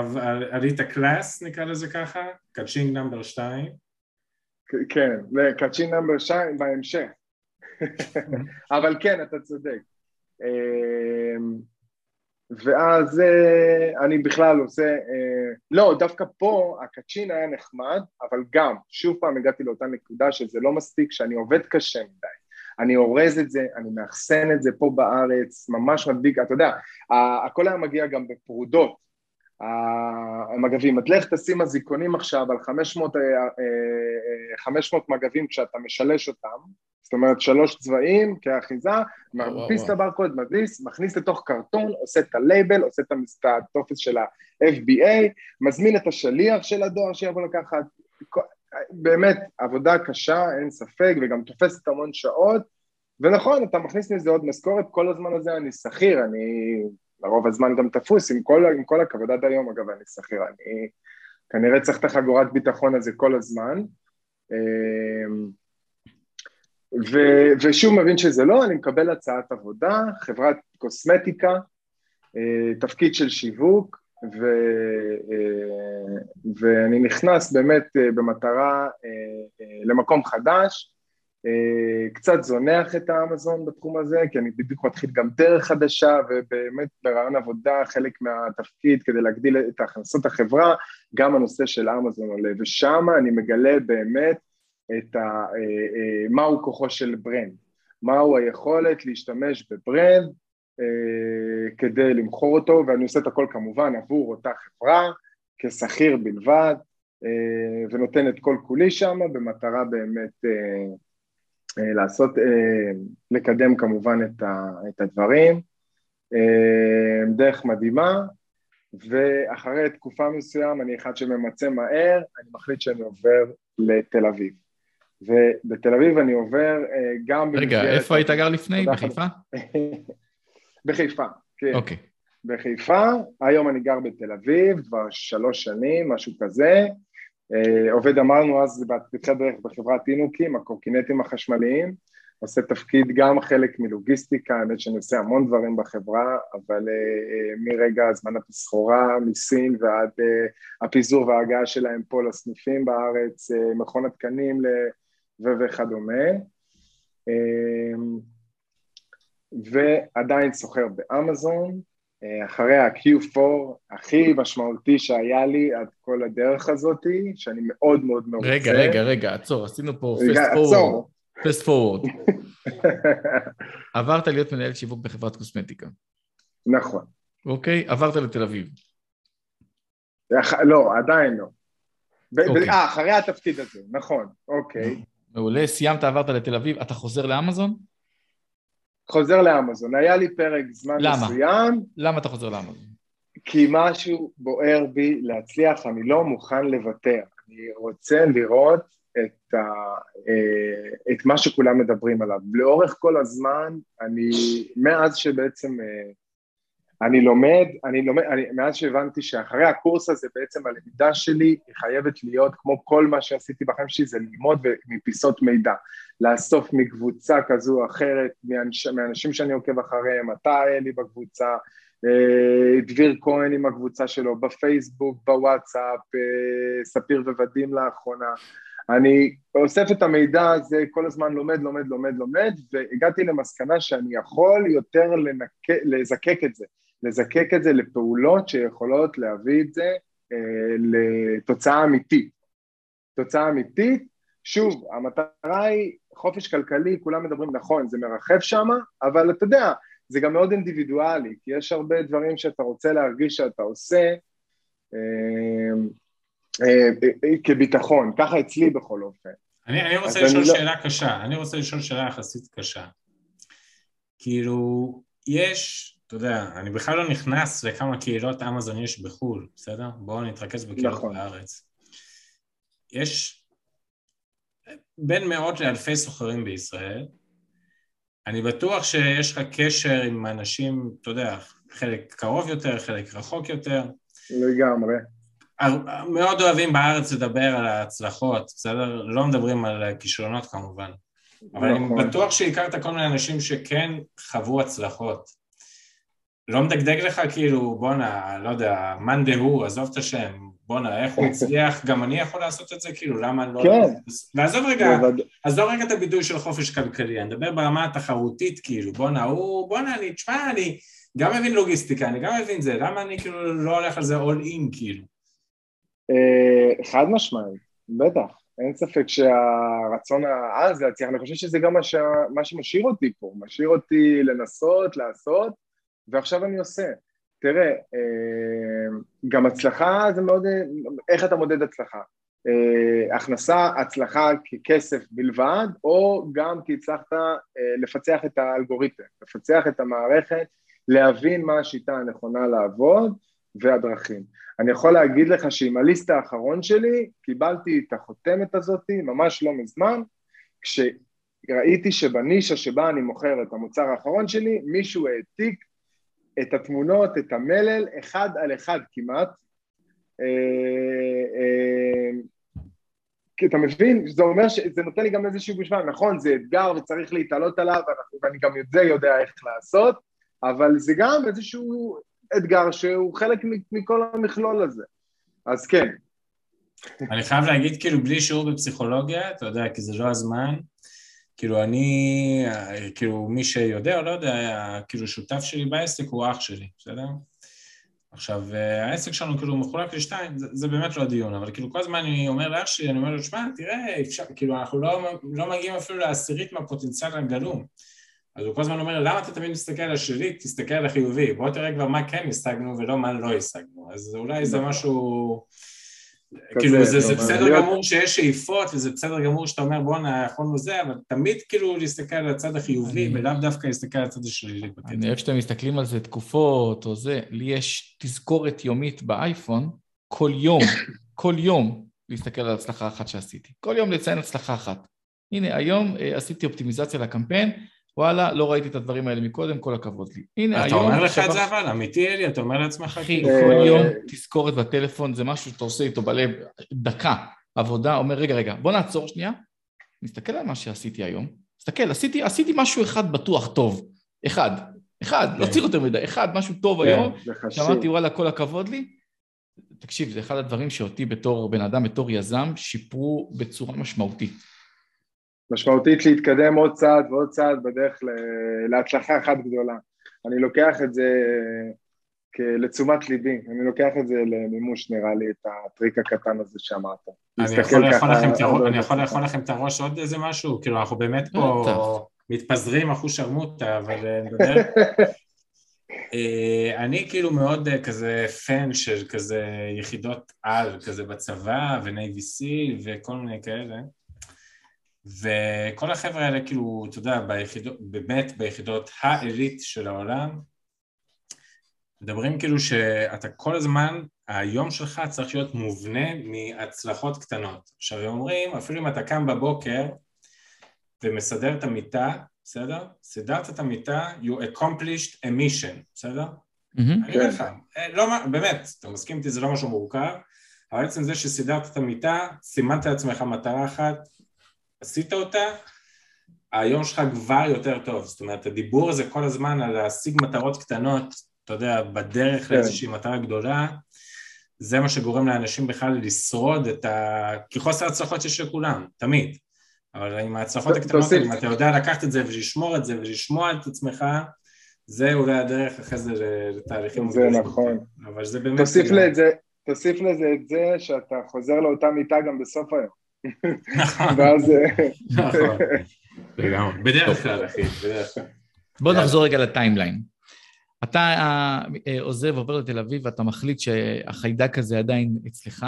עלית class, נקרא לזה ככה, ka-ching number 2. כן, ל ka-ching number 2 בהמשך. *laughs* אבל כן, אתה צודק. אמ, ואז אה, אני בכלל עושה, אה, לא, דווקא פה ה ka-ching היה נחמד, אבל גם, שוב פעם הגעתי לאותה נקודה שזה לא מספיק, שאני עובד קשה מדי. אני אורז את זה, אני מאחסן את זה פה בארץ, ממש מדביק, אתה יודע, הכל היה מגיע גם בפרודות. המגבים, את לך תשים אזיקונים עכשיו על 500, אה, אה, אה, 500 מגבים כשאתה משלש אותם, זאת אומרת שלוש צבעים כאחיזה, מדפיס את. הברקוד, מדפיס, מכניס לתוך קרטון, עושה את הלייבל, עושה את הטופס של ה-FBA, מזמין את השליח של הדואר שיבוא לקחת, באמת עבודה קשה, אין ספק, וגם תופסת המון שעות, ונכון, אתה מכניס מזה עוד משכורת, כל הזמן הזה אני שכיר, אני לרוב הזמן גם תפוס, עם כל, עם כל הכבוד עד היום אגב אני שכיר, אני כנראה צריך את החגורת ביטחון הזה כל הזמן. אמ, ו, ושוב מבין שזה לא, אני מקבל הצעת עבודה, חברת קוסמטיקה, אה, תפקיד של שיווק, ו, אה, ואני נכנס באמת אה, במטרה למקום חדש, קצת זונח את האמזון בתחום הזה, כי אני בדיוק מתחיל גם דרך חדשה, ובאמת ברעיון עבודה, חלק מהתפקיד כדי להגדיל את הכנסות החברה, גם הנושא של אמזון עולה, ושם אני מגלה באמת את ה, מהו כוחו של ברנד, מהו היכולת להשתמש בברנד כדי למכור אותו, ואני עושה את הכל כמובן עבור אותה חברה, כשכיר בלבד, ונותן את כל כולי שם במטרה באמת אה, לעשות, אה, לקדם כמובן את, ה, את הדברים, אה, דרך מדהימה, ואחרי תקופה מסוים אני אחד שממצה מהר, אני מחליט שאני עובר לתל אביב. ובתל אביב אני עובר גם... רגע, איפה היית גר לפני? בחיפה? *laughs* בחיפה, כן. אוקיי. בחיפה, היום אני גר בתל אביב, כבר שלוש שנים, משהו כזה. אה, עובד אמרנו אז בתחילת דרך בחברת אינוקים, הקורקינטים החשמליים, עושה תפקיד גם חלק מלוגיסטיקה, האמת שאני עושה המון דברים בחברה, אבל uh, מרגע הזמנת הסחורה מסין ועד הפיזור וההגעה שלהם פה לסניפים בארץ, מכון התקנים וכדומה. ועדיין סוחר באמזון, אחרי ה-Q4 הכי משמעותי שהיה לי עד כל הדרך הזאתי, שאני מאוד מאוד מרוצה. רגע, רגע, רגע, עצור, עשינו פה פסט פורוורד. פסט פורוורד. עברת להיות מנהל שיווק בחברת קוסמטיקה. נכון. אוקיי, עברת לתל אביב. לא, עדיין לא. אוקיי. אה, אחרי התפקיד הזה, נכון, אוקיי. מעולה, סיימת, עברת לתל אביב, אתה חוזר לאמזון? חוזר לאמזון. היה לי פרק זמן למה? מסוים. למה אתה חוזר לאמזון? כי משהו בוער בי להצליח, אני לא מוכן לוותר. אני רוצה לראות את, ה, אה, את מה שכולם מדברים עליו. לאורך כל הזמן, אני, מאז שבעצם אה, אני לומד, אני לומד, אני, מאז שהבנתי שאחרי הקורס הזה בעצם הלמידה שלי היא חייבת להיות כמו כל מה שעשיתי בחיים שלי זה ללמוד מפיסות מידע, לאסוף מקבוצה כזו או אחרת, מאנש, מאנשים שאני עוקב אחריהם, אתה אלי בקבוצה, אה, דביר כהן עם הקבוצה שלו, בפייסבוק, בוואטסאפ, אה, ספיר וואדים לאחרונה, אני אוסף את המידע הזה, כל הזמן לומד, לומד, לומד, לומד, והגעתי למסקנה שאני יכול יותר לנק... לזקק את זה. לזקק את זה לפעולות שיכולות להביא את זה אה, לתוצאה אמיתית. תוצאה אמיתית, שוב, המטרה היא חופש כלכלי, כולם מדברים נכון, זה מרחב שם, אבל אתה יודע, זה גם מאוד אינדיבידואלי, כי יש הרבה דברים שאתה רוצה להרגיש שאתה עושה אה, אה, אה, כביטחון, ככה אצלי בכל אופן. אני, אני רוצה לשאול אני לא- שאלה לא... קשה, אני רוצה לשאול שאלה יחסית קשה. כאילו, יש אתה יודע, אני בכלל לא נכנס לכמה קהילות אמזון יש בחו"ל, בסדר? בואו נתרכז בקהילות נכון. בארץ. יש בין מאות לאלפי סוחרים בישראל. אני בטוח שיש לך קשר עם אנשים, אתה יודע, חלק קרוב יותר, חלק רחוק יותר. לגמרי. מאוד אוהבים בארץ לדבר על ההצלחות, בסדר? לא מדברים על כישלונות כמובן. אבל נכון. אני בטוח שהכרת כל מיני אנשים שכן חוו הצלחות. לא מדגדג לך כאילו, בואנה, לא יודע, מאן דהוא, עזוב את השם, בואנה, איך הוא *laughs* הצליח, גם אני יכול לעשות את זה, כאילו, למה אני לא... כן. ועזוב רגע, עזוב רגע את הבידוי של חופש כלכלי, אני מדבר ברמה התחרותית, כאילו, בואנה, הוא, בואנה, אני, תשמע, אני גם מבין לוגיסטיקה, אני גם מבין זה, למה אני כאילו לא הולך על זה all in, כאילו? אה, חד משמעית, בטח. אין ספק שהרצון העז להצליח, אני חושב שזה גם מה שמשאיר אותי פה, משאיר אותי לנסות, לעשות, ועכשיו אני עושה. תראה, אה, גם הצלחה זה מאוד, איך אתה מודד הצלחה? אה, הכנסה, הצלחה ככסף בלבד, או גם כי הצלחת אה, לפצח את האלגוריתם, לפצח את המערכת, להבין מה השיטה הנכונה לעבוד והדרכים. אני יכול להגיד לך שעם הליסט האחרון שלי, קיבלתי את החותמת הזאת ממש לא מזמן, כשראיתי שבנישה שבה אני מוכר את המוצר האחרון שלי, מישהו העתיק את התמונות, את המלל, אחד על אחד כמעט. אה, אה, כי אתה מבין? זה אומר שזה נותן לי גם איזושהי גושפן, נכון, זה אתגר וצריך להתעלות עליו, ואני גם את זה יודע איך לעשות, אבל זה גם איזשהו אתגר שהוא חלק מכל המכלול הזה. אז כן. אני חייב להגיד, כאילו, בלי שיעור בפסיכולוגיה, אתה יודע, כי זה לא הזמן, כאילו אני, כאילו מי שיודע או לא יודע, כאילו שותף שלי בעסק הוא אח שלי, בסדר? עכשיו, העסק שלנו כאילו מחולק לשתיים, זה, זה באמת לא הדיון, אבל כאילו כל הזמן אני אומר לאח שלי, אני אומר לו, שמע, תראה, אפשר, כאילו אנחנו לא, לא מגיעים אפילו לעשירית מהפוטנציאל הגלום. אז הוא כל הזמן אומר, למה אתה תמיד מסתכל על השלילי? תסתכל על החיובי, בוא תראה כבר מה כן השגנו ולא מה לא השגנו. אז אולי זה נכון. משהו... כאילו זה, זה בסדר להיות... גמור שיש שאיפות וזה בסדר גמור שאתה אומר בואנה יכולנו זה, אבל תמיד כאילו להסתכל על הצד החיובי אני... ולאו דווקא להסתכל על הצד השלילי. אני אוהב שאתם מסתכלים על זה תקופות או זה, לי יש תזכורת יומית באייפון כל יום, *coughs* כל יום להסתכל על הצלחה אחת שעשיתי, כל יום לציין הצלחה אחת. הנה היום אה, עשיתי אופטימיזציה לקמפיין, וואלה, לא ראיתי את הדברים האלה מקודם, כל הכבוד לי. הנה, היום... אתה אומר לך את זה אבל, אמיתי אלי, אתה אומר לעצמך אחי, כאילו... כל יום תזכורת בטלפון, זה משהו שאתה עושה איתו בלב, דקה, עבודה, אומר, רגע, רגע, בוא נעצור שנייה, נסתכל על מה שעשיתי היום, תסתכל, עשיתי, עשיתי משהו אחד בטוח טוב, אחד, אחד, לא כן. צריך יותר מדי, אחד, משהו טוב כן, היום, שאמרתי, וואלה, כל הכבוד לי. תקשיב, זה אחד הדברים שאותי בתור בן אדם, בתור יזם, שיפרו בצורה משמעותית. משמעותית להתקדם עוד צעד ועוד צעד בדרך להצלחה אחת גדולה. אני לוקח את זה לתשומת ליבי, אני לוקח את זה למימוש נראה לי, את הטריק הקטן הזה שאמרת. אני יכול לאכול לכם את הראש עוד איזה משהו? כאילו אנחנו באמת פה מתפזרים אחוז שרמוטה, אבל אה, נדבר. *laughs* אה, אני כאילו מאוד אה, כזה פן של כזה יחידות על, כזה בצבא ונייבי סי וכל מיני כאלה. וכל החבר'ה האלה כאילו, אתה יודע, ביחידות, באמת ביחידות העילית של העולם, מדברים כאילו שאתה כל הזמן, היום שלך צריך להיות מובנה מהצלחות קטנות. עכשיו הם אומרים, אפילו אם אתה קם בבוקר ומסדר את המיטה, בסדר? סידרת את המיטה, you accomplished a mission, בסדר? אני אומר לך, אה, לא, באמת, אתה מסכים איתי, זה לא משהו מורכב, אבל עצם זה שסידרת את המיטה, סימנת לעצמך מטרה אחת, עשית אותה, היום שלך כבר יותר טוב. זאת אומרת, הדיבור הזה כל הזמן על להשיג מטרות קטנות, אתה יודע, בדרך כן. לאיזושהי מטרה גדולה, זה מה שגורם לאנשים בכלל לשרוד את ה... כי חוסר הצלחות יש לכולם, תמיד. אבל עם ההצלחות הקטנות, אם אתה יודע לקחת את זה ולשמור את זה ולשמוע את עצמך, זה אולי הדרך אחרי זה לתהליכים זה נכון. אבל זה באמת... תוסיף לזה, תוסיף לזה את זה שאתה חוזר לאותה מיטה גם בסוף היום. נכון. ואז... אה, נכון. *laughs* לגמרי. בדרך כלל, אחי, בדרך כלל. בוא נחזור רגע לטיימליין. אתה אה, עוזב, עובר לתל אביב, ואתה מחליט שהחיידק הזה עדיין אצלך,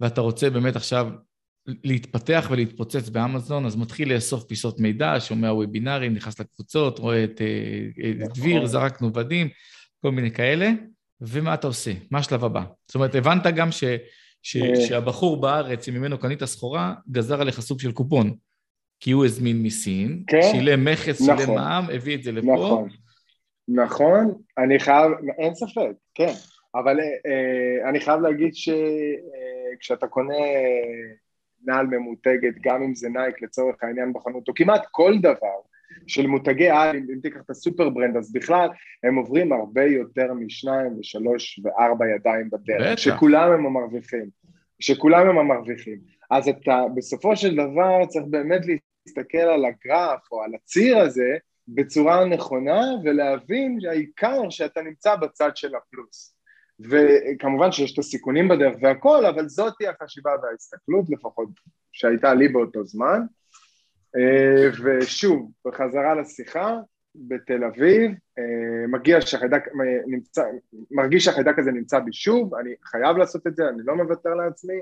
ואתה רוצה באמת עכשיו להתפתח ולהתפוצץ באמזון, אז מתחיל לאסוף פיסות מידע, שומע וובינארים, נכנס לקבוצות, רואה את נכון. דביר, זרקנו ודים, כל מיני כאלה, ומה אתה עושה? מה השלב הבא? זאת אומרת, הבנת גם ש... ש, אה. שהבחור בארץ, ממנו קנית סחורה, גזר עליך סוג של קופון. כי הוא הזמין מסין, כן? שילם מכס, נכון, שילם מע"מ, הביא את זה לפה. נכון, נכון, אני חייב, אין ספק, כן, אבל אה, אני חייב להגיד שכשאתה אה, קונה נעל ממותגת, גם אם זה נייק לצורך העניין בחנות, או כמעט כל דבר, של מותגי על, אם, אם תיקח את הסופר ברנד, אז בכלל הם עוברים הרבה יותר משניים ושלוש וארבע ידיים בדרך, בטח. שכולם הם המרוויחים, שכולם הם המרוויחים. אז אתה בסופו של דבר צריך באמת להסתכל על הגרף או על הציר הזה בצורה נכונה ולהבין שהעיקר שאתה נמצא בצד של הפלוס. וכמובן שיש את הסיכונים בדרך והכל, אבל זאתי החשיבה וההסתכלות לפחות שהייתה לי באותו זמן. אה, ושוב, בחזרה לשיחה, בתל אביב, אה, מגיע שהחיידק נמצא, מרגיש שהחיידק הזה נמצא בי שוב, אני חייב לעשות את זה, אני לא מוותר לעצמי,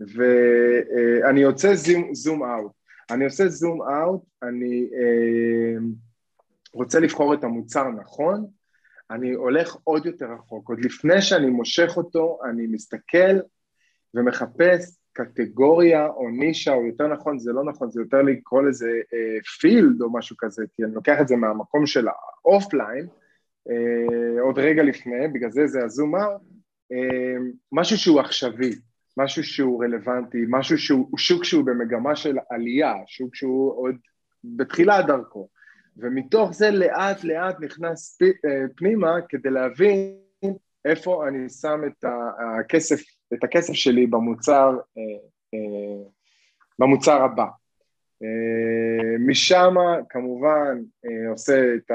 ואני יוצא זום, זום אאוט. אני עושה זום אאוט, אני אה, רוצה לבחור את המוצר נכון, אני הולך עוד יותר רחוק, עוד לפני שאני מושך אותו, אני מסתכל ומחפש קטגוריה או נישה, או יותר נכון, זה לא נכון, זה יותר לקרוא לזה field אה, או משהו כזה, כי אני לוקח את זה מהמקום של האופליין, אה, עוד רגע לפני, בגלל זה זה ה zoom אה, משהו שהוא עכשווי, משהו שהוא רלוונטי, משהו שהוא שוק שהוא במגמה של עלייה, שוק שהוא עוד בתחילת דרכו, ומתוך זה לאט לאט נכנס פנימה כדי להבין איפה אני שם את הכסף את הכסף שלי במוצר, אה, אה, במוצר הבא. משם כמובן עושה את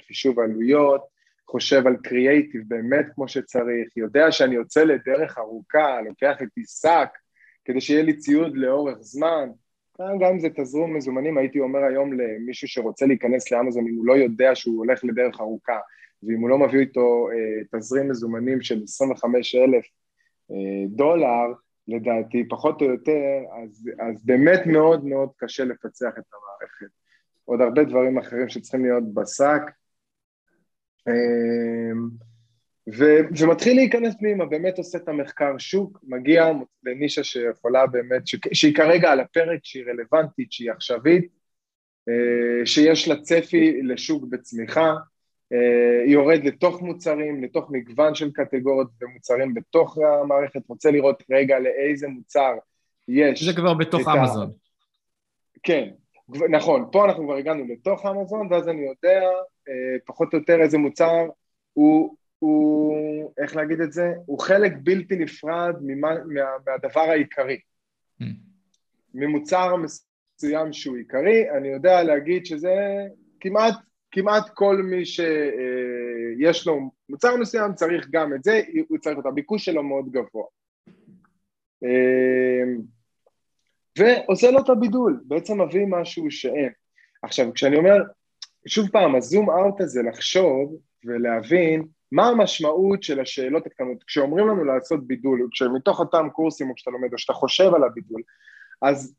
החישוב עלויות, חושב על קריאייטיב באמת כמו שצריך, יודע שאני יוצא לדרך ארוכה, לוקח איתי שק כדי שיהיה לי ציוד לאורך זמן, גם אם זה תזרום מזומנים, הייתי אומר היום למישהו שרוצה להיכנס לאמזון, אם הוא לא יודע שהוא הולך לדרך ארוכה, ואם הוא לא מביא איתו אה, תזרים מזומנים של 25 אלף אה, דולר, לדעתי, פחות או יותר, אז, אז באמת מאוד מאוד קשה לפצח את המערכת. עוד הרבה דברים אחרים שצריכים להיות בשק. אה, ו- ומתחיל להיכנס פנימה, באמת עושה את המחקר שוק, מגיע לנישה שיכולה באמת, ש- שהיא כרגע על הפרק, שהיא רלוונטית, שהיא עכשווית, אה, שיש לה צפי לשוק בצמיחה, אה, יורד לתוך מוצרים, לתוך מגוון של קטגוריות ומוצרים בתוך המערכת, רוצה לראות רגע לאיזה מוצר יש. זה כבר בתוך אמזון. ה... כן, נכון, פה אנחנו כבר הגענו לתוך אמזון, ואז אני יודע אה, פחות או יותר איזה מוצר הוא הוא, איך להגיד את זה? הוא חלק בלתי נפרד ממה, מה, מהדבר העיקרי. Mm. ממוצר מסוים שהוא עיקרי, אני יודע להגיד שזה כמעט, כמעט כל מי שיש לו מוצר מסוים צריך גם את זה, הוא צריך את הביקוש שלו מאוד גבוה. ועושה לו את הבידול, בעצם מביא משהו שאין. עכשיו, כשאני אומר, שוב פעם, הזום אאוט הזה לחשוב ולהבין מה המשמעות של השאלות הקטנות? כשאומרים לנו לעשות בידול, כשמתוך אותם קורסים או כשאתה לומד או שאתה חושב על הבידול, אז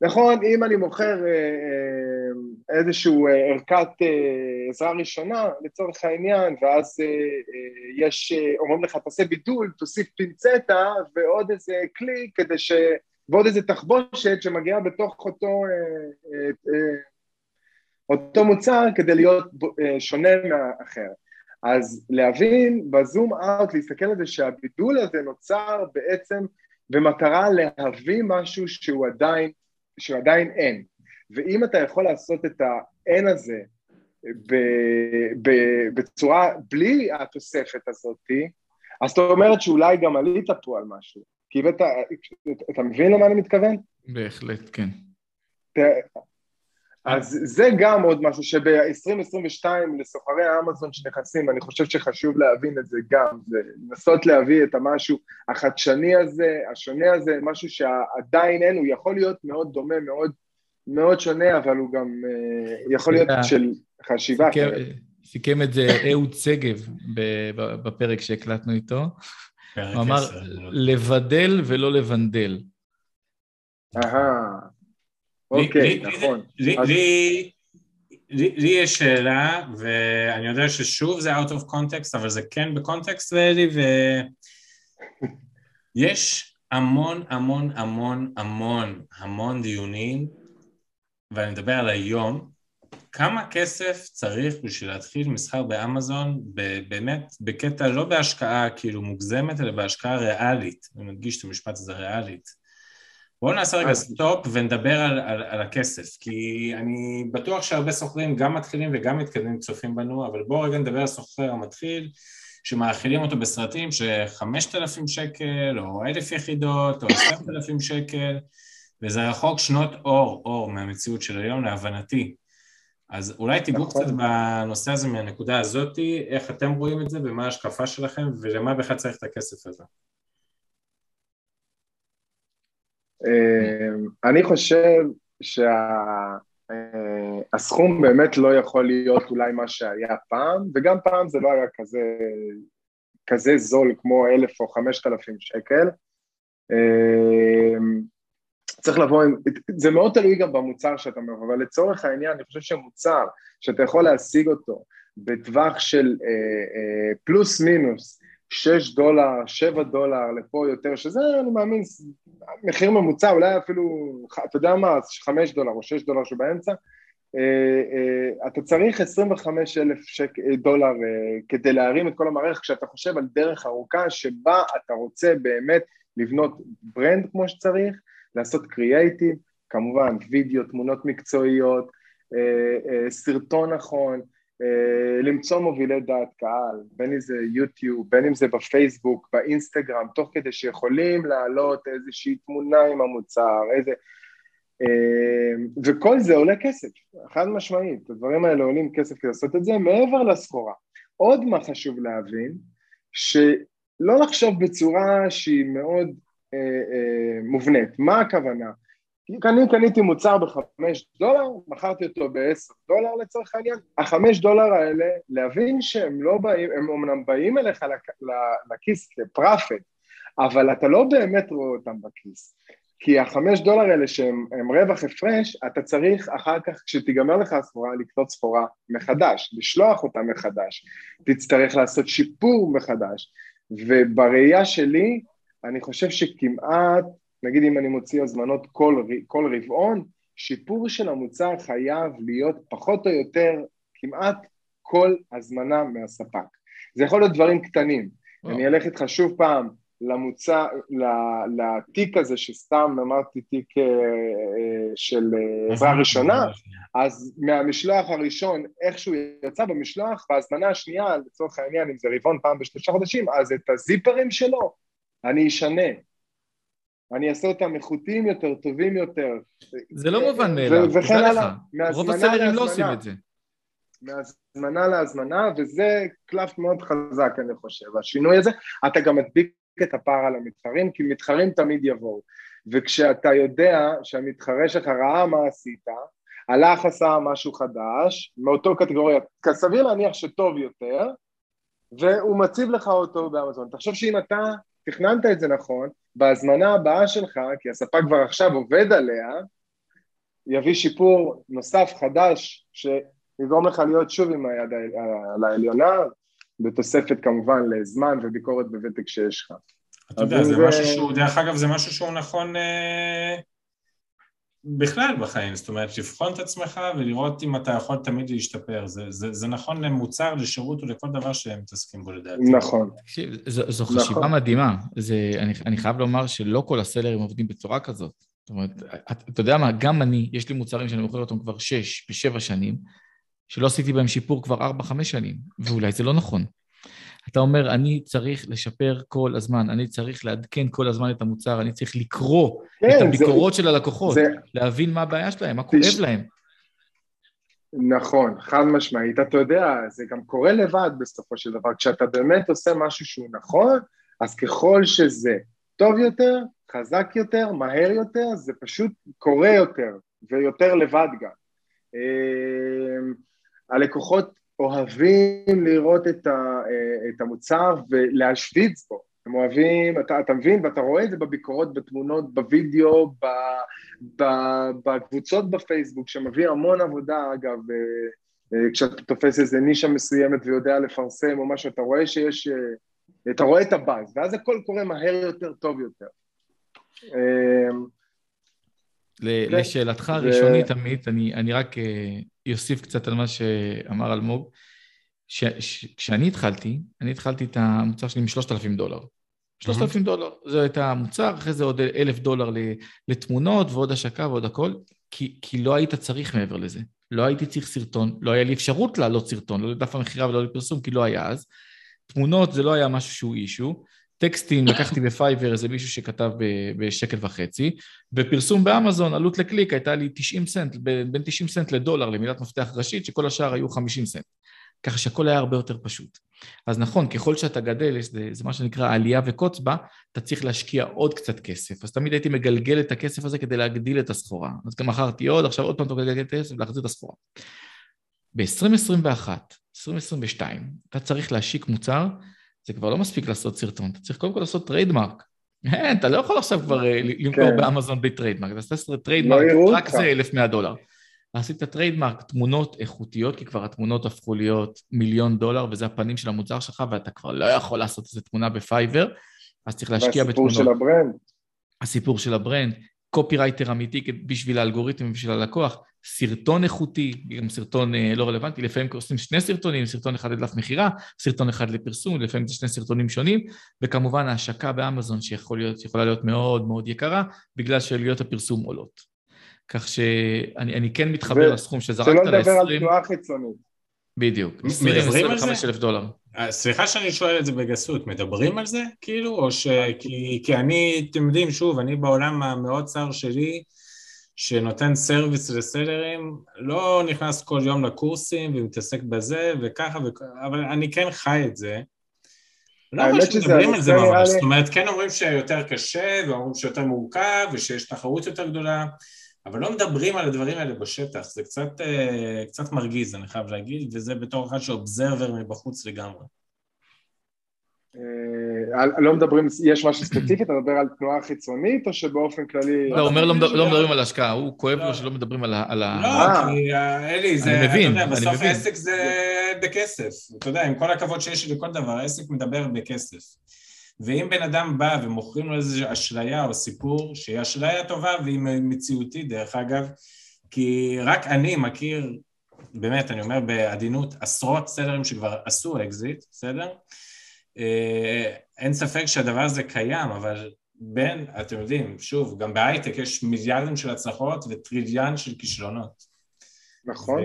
נכון, אם אני מוכר אה, אה, איזשהו אה, ערכת עזרה ראשונה לצורך העניין, ואז יש, אומרים לך תעשה בידול, תוסיף פינצטה ועוד איזה כלי כדי ש... ועוד איזה תחבושת שמגיעה בתוך אותו, אותו מוצר כדי להיות שונה מהאחר. אז להבין בזום אאוט, להסתכל על זה שהבידול הזה נוצר בעצם במטרה להביא משהו שהוא עדיין, שהוא עדיין אין. ואם אתה יכול לעשות את האין הזה ב, ב, בצורה, בלי התוספת הזאתי, אז זאת אומרת שאולי גם עלית פה על משהו. כי אתה, אתה מבין למה אני מתכוון? בהחלט, כן. אז זה גם עוד משהו שב-2022 לסוחרי האמזון שנכנסים, אני חושב שחשוב להבין את זה גם, זה לנסות להביא את המשהו החדשני הזה, השונה הזה, משהו שעדיין אין, הוא יכול להיות מאוד דומה, מאוד, מאוד שונה, אבל הוא גם uh, יכול להיות של חשיבה אחרת. סיכם את זה אהוד שגב בפרק שהקלטנו איתו. הוא אמר, לבדל ולא לבנדל. אהה. אוקיי, נכון. לי יש שאלה, ואני יודע ששוב זה out of context, אבל זה כן בקונטקסט, ואלי, ויש *laughs* המון המון המון המון המון דיונים, ואני מדבר על היום, כמה כסף צריך בשביל להתחיל מסחר באמזון, באמת בקטע לא בהשקעה כאילו מוגזמת, אלא בהשקעה ריאלית, אני מדגיש את המשפט הזה ריאלית. בואו נעשה רגע סטופ ונדבר על, על, על הכסף, כי אני בטוח שהרבה סוחרים גם מתחילים וגם מתקדמים צופים בנו, אבל בואו רגע נדבר על סוחר המתחיל, שמאכילים אותו בסרטים שחמשת אלפים שקל, או אלף יחידות, או עשרת אלפים שקל, וזה רחוק שנות אור, אור מהמציאות של היום, להבנתי. אז אולי תיגעו קצת נכון. בנושא הזה מהנקודה הזאתי, איך אתם רואים את זה ומה ההשקפה שלכם ולמה בכלל צריך את הכסף הזה. אמ, אני חושב שהסכום אה, באמת לא יכול להיות אולי מה שהיה פעם, וגם פעם זה לא היה כזה, כזה זול כמו אלף או חמשת אלפים שקל. צריך לבוא עם, זה מאוד תלוי גם במוצר שאתה אומר, אבל לצורך העניין אני חושב שמוצר שאתה יכול להשיג אותו בטווח של אה, אה, פלוס מינוס שש דולר, שבע דולר לפה יותר, שזה אני מאמין מחיר ממוצע, אולי אפילו, אתה יודע מה, חמש דולר או שש דולר שבאמצע, אה, אה, אתה צריך 25 אלף שק, דולר אה, כדי להרים את כל המערכת כשאתה חושב על דרך ארוכה שבה אתה רוצה באמת לבנות ברנד כמו שצריך, לעשות קריאייטיב, כמובן וידאו, תמונות מקצועיות, סרטון נכון, אה, למצוא מובילי דעת קהל, בין אם זה יוטיוב, בין אם זה בפייסבוק, באינסטגרם, תוך כדי שיכולים להעלות איזושהי תמונה עם המוצר, איזה... וכל זה עולה כסף, חד משמעית, הדברים האלה עולים כסף כדי לעשות את זה, מעבר לסחורה. עוד מה חשוב להבין, שלא לחשוב בצורה שהיא מאוד אה, אה, מובנית. מה הכוונה? אני קניתי מוצר בחמש דולר, מכרתי אותו בעשר דולר לצורך העניין, החמש דולר האלה, להבין שהם לא באים, הם אמנם באים אליך לכיס כפראפט, אבל אתה לא באמת רואה אותם בכיס. כי החמש דולר האלה שהם רווח הפרש, אתה צריך אחר כך, כשתיגמר לך הסחורה, לקנות סחורה מחדש, לשלוח אותה מחדש, תצטרך לעשות שיפור מחדש. ובראייה שלי, אני חושב שכמעט, נגיד אם אני מוציא הזמנות כל, כל רבעון, שיפור של המוצר חייב להיות פחות או יותר כמעט כל הזמנה מהספק. זה יכול להיות דברים קטנים. אני אלך איתך שוב פעם, למוצא, לתיק הזה שסתם אמרתי תיק אה, אה, של אה, עזרה ראשונה, אז מהמשלוח הראשון איכשהו יצא במשלוח, בהזמנה השנייה לצורך העניין אם זה רבעון פעם בשלושה חודשים, אז את הזיפרים שלו אני אשנה, אני אעשה אותם איכותיים יותר, טובים יותר. זה לא מובן מאליו, וכן הלאה. רוב הסלרים לא עושים את זה. מהזמנה להזמנה, וזה קלף מאוד חזק אני חושב, השינוי הזה, אתה גם מדביק את הפער על המתחרים, כי מתחרים תמיד יבואו. וכשאתה יודע שהמתחרה שלך ראה מה עשית, הלך עשה משהו חדש, מאותו קטגוריה, סביר להניח שטוב יותר, והוא מציב לך אותו באמזון. תחשוב שאם אתה תכננת את זה נכון, בהזמנה הבאה שלך, כי הספק כבר עכשיו עובד עליה, יביא שיפור נוסף חדש, שיגרום לך להיות שוב עם היד על העליונה, בתוספת כמובן לזמן וביקורת בוותק שיש לך. אתה יודע, זה משהו שהוא, דרך אגב, זה משהו שהוא נכון אה, בכלל בחיים, זאת אומרת, לבחון את עצמך ולראות אם אתה יכול תמיד להשתפר, זה, זה, זה נכון למוצר, לשירות ולכל דבר שהם מתעסקים בו לדעתי. נכון. תקשיב, זו, זו נכון. חשיבה מדהימה, זה, אני, אני חייב לומר שלא כל הסלרים עובדים בצורה כזאת. זאת אומרת, אתה יודע מה, גם אני, יש לי מוצרים שאני מוכר אותם כבר שש ושבע שנים, שלא עשיתי בהם שיפור כבר ארבע, חמש שנים, ואולי זה לא נכון. אתה אומר, אני צריך לשפר כל הזמן, אני צריך לעדכן כל הזמן את המוצר, אני צריך לקרוא כן, את הביקורות זה, של הלקוחות, זה... להבין מה הבעיה שלהם, מה כואב תש... להם. נכון, חד משמעית. אתה יודע, זה גם קורה לבד בסופו של דבר. כשאתה באמת עושה משהו שהוא נכון, אז ככל שזה טוב יותר, חזק יותר, מהר יותר, זה פשוט קורה יותר, ויותר לבד גם. אה, הלקוחות אוהבים לראות את, ה, אה, את המוצר ולהשוויץ בו. הם אוהבים, אתה, אתה מבין, ואתה רואה את זה בביקורות, בתמונות, בווידאו, ב, ב, בקבוצות בפייסבוק, שמביא המון עבודה, אגב, אה, אה, כשאתה תופס איזה נישה מסוימת ויודע לפרסם או משהו, אתה רואה שיש, אתה רואה את הבאז, ואז הכל קורה מהר יותר, טוב יותר. לשאלתך הראשונית, עמית, אני, אני רק אוסיף קצת על מה שאמר אלמוג. כשאני התחלתי, אני התחלתי את המוצר שלי מ-3,000 דולר. 3,000 דולר, זה הייתה המוצר, אחרי זה עוד אלף דולר לתמונות ועוד השקה ועוד הכל, כי, כי לא היית צריך מעבר לזה. לא הייתי צריך סרטון, לא היה לי אפשרות להעלות סרטון, לא לדף המכירה ולא לפרסום, כי לא היה אז. תמונות זה לא היה משהו שהוא issue. טקסטים לקחתי ב Fiverr איזה מישהו שכתב בשקל וחצי, ופרסום באמזון, עלות לקליק הייתה לי 90 סנט, בין 90 סנט לדולר למילת מפתח ראשית, שכל השאר היו 50 סנט. ככה שהכל היה הרבה יותר פשוט. אז נכון, ככל שאתה גדל, זה, זה מה שנקרא עלייה וקוץ בה, אתה צריך להשקיע עוד קצת כסף. אז תמיד הייתי מגלגל את הכסף הזה כדי להגדיל את הסחורה. אז גם מכרתי עוד, עכשיו עוד פעם אתה מגלגל את הכסף ולהחזיר את הסחורה. ב-2021, 2022, אתה צריך להשיק מוצר זה כבר לא מספיק לעשות סרטון, אתה צריך קודם כל לעשות trademark. אין, אתה לא יכול עכשיו כבר אה, למכור כן. באמזון בלי trademark, אתה עושה trademark, לא רק זה 1,100 דולר. עשית trademark, תמונות איכותיות, כי כבר התמונות הפכו להיות מיליון דולר, וזה הפנים של המוצר שלך, ואתה כבר לא יכול לעשות איזה תמונה ב Fiverr, אז צריך להשקיע בתמונות. והסיפור של ה brand. הסיפור של ה brand, קופירייטר אמיתי בשביל האלגוריתם ובשביל הלקוח, סרטון איכותי, גם סרטון אה, לא רלוונטי, לפעמים עושים שני סרטונים, סרטון אחד לדף מכירה, סרטון אחד לפרסום, לפעמים זה שני סרטונים שונים, וכמובן ההשקה באמזון שיכולה להיות, להיות מאוד מאוד יקרה, בגלל שעלויות הפרסום עולות. כך שאני כן מתחבר לסכום שזרקת ל-20... שלא לדבר על תנועה חיצונית. בדיוק, 20-25 אלף דולר. אה, סליחה שאני שואל את זה בגסות, מדברים על זה כאילו? או ש... כי, כי אני, אתם יודעים, שוב, אני בעולם המאוד צר שלי, שנותן סרוויס לסלרים, לא נכנס כל יום לקורסים ומתעסק בזה וככה, וכ... אבל אני כן חי את זה. לא אומר שמדברים על זה ממש, זאת אומרת, כן אומרים שיותר קשה, ואומרים שיותר מורכב, ושיש תחרות יותר גדולה, אבל לא מדברים על הדברים האלה בשטח, זה קצת, אה, קצת מרגיז, אני חייב להגיד, וזה בתור אחד שאובזרבר מבחוץ לגמרי. אה, לא מדברים, יש משהו ספציפי, אתה מדבר על תנועה חיצונית או שבאופן כללי... לא, הוא אומר לא, לא מדברים על השקעה, הוא כואב לו שלא מדברים על ה... לא, כי אה, אלי, זה, אתה יודע, בסוף העסק זה בכסף, אתה יודע, עם כל הכבוד שיש לי לכל דבר, העסק מדבר בכסף. ואם בן אדם בא ומוכרים לו איזו אשליה או סיפור, שהיא אשליה טובה והיא מציאותית דרך אגב, כי רק אני מכיר, באמת, אני אומר בעדינות, עשרות סלרים שכבר עשו אקזיט, בסדר? אה, אין ספק שהדבר הזה קיים, אבל בין, אתם יודעים, שוב, גם בהייטק יש מיליארדים של הצלחות וטריליאן של כישלונות. נכון,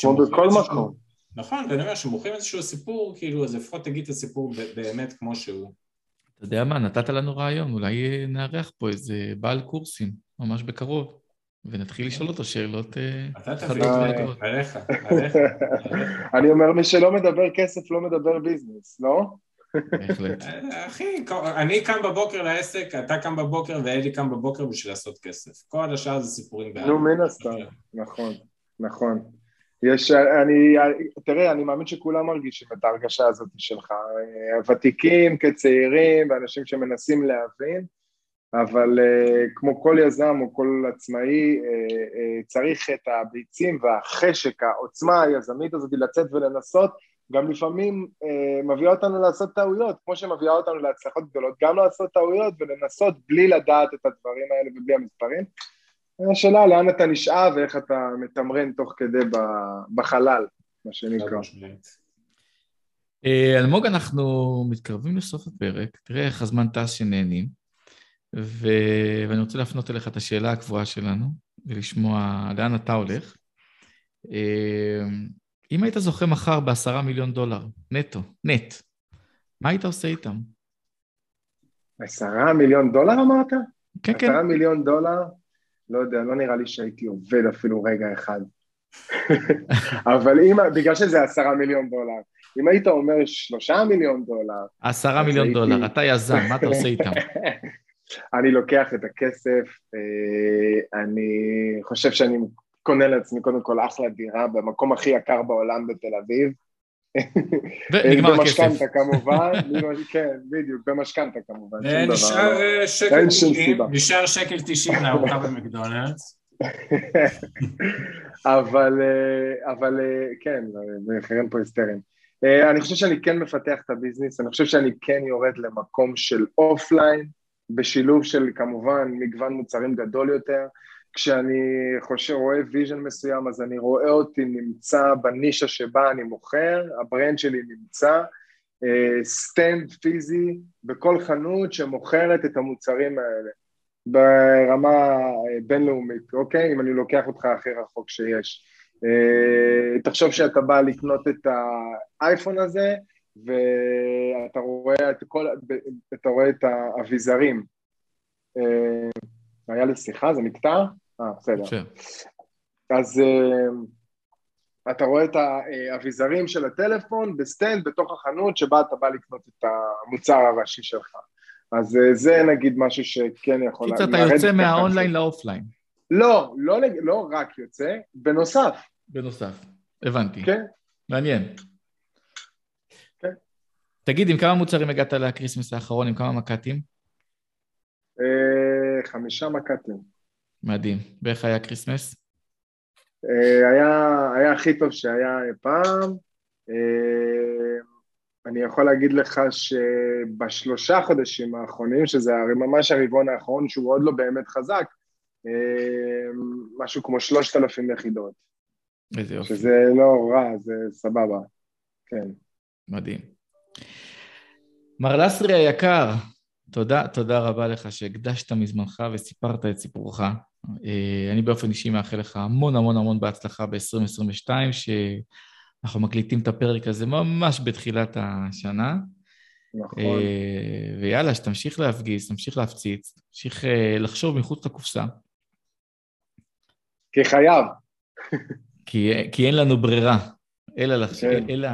כמו בכל מקום. נכון, ואני אומר, שמוכרים איזשהו סיפור, כאילו, אז לפחות תגיד את הסיפור באמת כמו שהוא. אתה יודע מה, נתת לנו רעיון, אולי נארח פה איזה בעל קורסים, ממש בקרוב, ונתחיל לשאול אותו שאלות אתה תביא עליך, עליך. *laughs* אני אומר, מי שלא מדבר כסף לא מדבר ביזנס, לא? בהחלט. אחי, אני קם בבוקר לעסק, אתה קם בבוקר ואלי קם בבוקר בשביל לעשות כסף. כל השאר זה סיפורים בעיה. נו, מן הסתם, נכון, נכון. יש, אני, תראה, אני מאמין שכולם מרגישים את ההרגשה הזאת שלך, ותיקים כצעירים ואנשים שמנסים להבין, אבל uh, כמו כל יזם או כל עצמאי, uh, uh, צריך את הביצים והחשק, העוצמה היזמית הזאת לצאת ולנסות, גם לפעמים מביאה אותנו לעשות טעויות, כמו שמביאה אותנו להצלחות גדולות, גם לעשות טעויות ולנסות בלי לדעת את הדברים האלה ובלי המספרים. השאלה לאן אתה נשאב ואיך אתה מתמרן תוך כדי בחלל, מה שנקרא. אלמוג, אנחנו מתקרבים לסוף הפרק, תראה איך הזמן טס שנהנים. ו... ואני רוצה להפנות אליך את השאלה הקבועה שלנו, ולשמוע לאן אתה הולך. אמ, אם היית זוכה מחר בעשרה מיליון דולר, נטו, נט, מה היית עושה איתם? עשרה מיליון דולר אמרת? כן, כן. עשרה מיליון דולר? לא יודע, לא נראה לי שהייתי עובד אפילו רגע אחד. *laughs* אבל אם, בגלל שזה עשרה מיליון דולר, אם היית אומר שלושה מיליון דולר... עשרה מיליון הייתי... דולר, אתה יזם, מה אתה עושה איתם? *laughs* אני לוקח את הכסף, אה, אני חושב שאני קונה לעצמי קודם כל אחלה דירה במקום הכי יקר בעולם בתל אביב. ונגמר *laughs* הכסף. במשכנתה כמובן, *laughs* כן, בדיוק, במשכנתה כמובן. אין שום סיבה. נשאר שקל תשעים לארוחה *laughs* במקדונלדס. אבל, אה, אבל אה, כן, מחירים פה היסטריים. אני חושב שאני כן מפתח את ה business, אני חושב שאני כן יורד למקום של offline, בשילוב של כמובן מגוון מוצרים גדול יותר. כשאני חושב, רואה vision מסוים, אז אני רואה אותי נמצא בנישה שבה אני מוכר, ה brand שלי נמצא, stand פיזי בכל חנות שמוכרת את המוצרים האלה, ברמה אה, בינלאומית, אוקיי? אם אני לוקח אותך הכי רחוק שיש. אה, תחשוב שאתה בא לקנות את האייפון הזה, ואתה רואה את כל, אתה רואה את האביזרים. אה, היה לי שיחה, זה נקטע? אה, בסדר. אז אה, אתה רואה את האביזרים של הטלפון ב stand בתוך החנות שבה אתה בא לקנות את המוצר הראשי שלך. אז אה, זה נגיד משהו שכן יכול... קיצר, אתה יוצא מה online ל offline. לא, לא, לא רק יוצא, בנוסף. בנוסף, הבנתי. כן. מעניין. תגיד, עם כמה מוצרים הגעת ל Christmas האחרון, עם כמה מק"טים? אה, חמישה מק"טים. מדהים. ואיך היה Christmas? אה, היה, היה הכי טוב שהיה פעם. אה, אני יכול להגיד לך שבשלושה חודשים האחרונים, שזה ממש הרבעון האחרון שהוא עוד לא באמת חזק, משהו כמו שלושת אלפים יחידות. איזה יופי. שזה לא רע, זה סבבה, כן. מדהים. מר לסרי היקר, תודה, תודה רבה לך שהקדשת מזמנך וסיפרת את סיפורך. אה, אני באופן אישי מאחל לך המון המון המון בהצלחה ב-2022, שאנחנו מקליטים את הפרק הזה ממש בתחילת השנה. נכון. אה, ויאללה, שתמשיך להפגיז, תמשיך להפציץ, תמשיך אה, לחשוב מחוץ לקופסה. כי חייב. כי, כי אין לנו ברירה, אלא, לחש... כן. אלא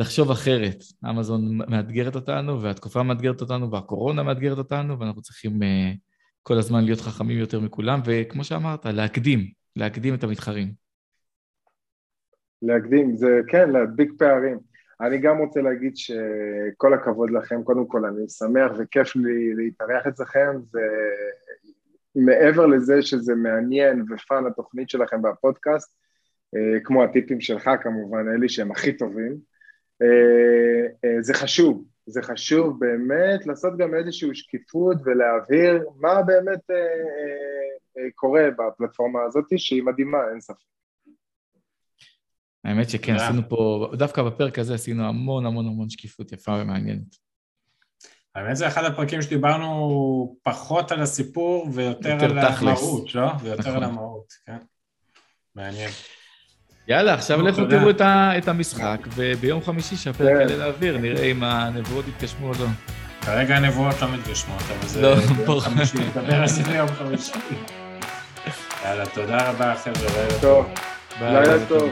לחשוב אחרת. אמזון מאתגרת אותנו, והתקופה מאתגרת אותנו, והקורונה מאתגרת אותנו, ואנחנו צריכים uh, כל הזמן להיות חכמים יותר מכולם, וכמו שאמרת, להקדים, להקדים את המתחרים. להקדים, זה כן, להדביק פערים. אני גם רוצה להגיד שכל הכבוד לכם, קודם כל אני שמח וכיף לי להתארח אצלכם, ומעבר לזה שזה מעניין ופאן התוכנית שלכם והפודקאסט, אה, כמו הטיפים שלך כמובן, אלי, שהם הכי טובים, זה חשוב, זה חשוב באמת לעשות גם איזושהי שקיפות ולהבהיר מה באמת קורה בפלטפורמה הזאת, שהיא מדהימה, אין ספק. האמת שכן, עשינו פה, דווקא בפרק הזה עשינו המון המון המון שקיפות יפה ומעניינת. האמת זה אחד הפרקים שדיברנו פחות על הסיפור ויותר על המהות, לא? ויותר על נכון. המהות, כן. מעניין. יאללה, עכשיו לכו תראו את המשחק, וביום חמישי שהפרק כן. יעלה לאוויר, נראה אם הנבואות יתגשמו או לא. כרגע הנבואות לא מתגשמות, אבל זה... לא, ביום חמישי, נדבר על זה ביום חמישי. יאללה, תודה רבה, חבר'ה. טוב, לילה טוב.